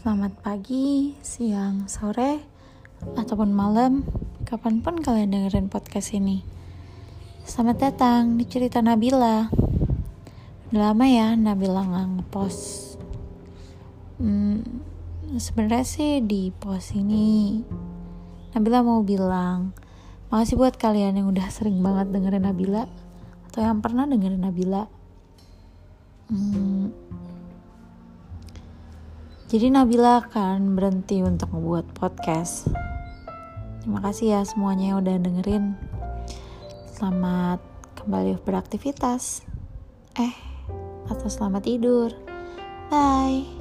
Selamat pagi, siang, sore, ataupun malam, kapan pun kalian dengerin podcast ini. Selamat datang di cerita Nabila. Udah lama ya Nabila nggak ngepost. Hmm, sebenarnya sih di post ini Nabila mau bilang makasih buat kalian yang udah sering banget dengerin Nabila atau yang pernah dengerin Nabila. Hmm, jadi Nabila akan berhenti untuk membuat podcast. Terima kasih ya semuanya yang udah dengerin. Selamat kembali beraktivitas. Eh, atau selamat tidur. Bye.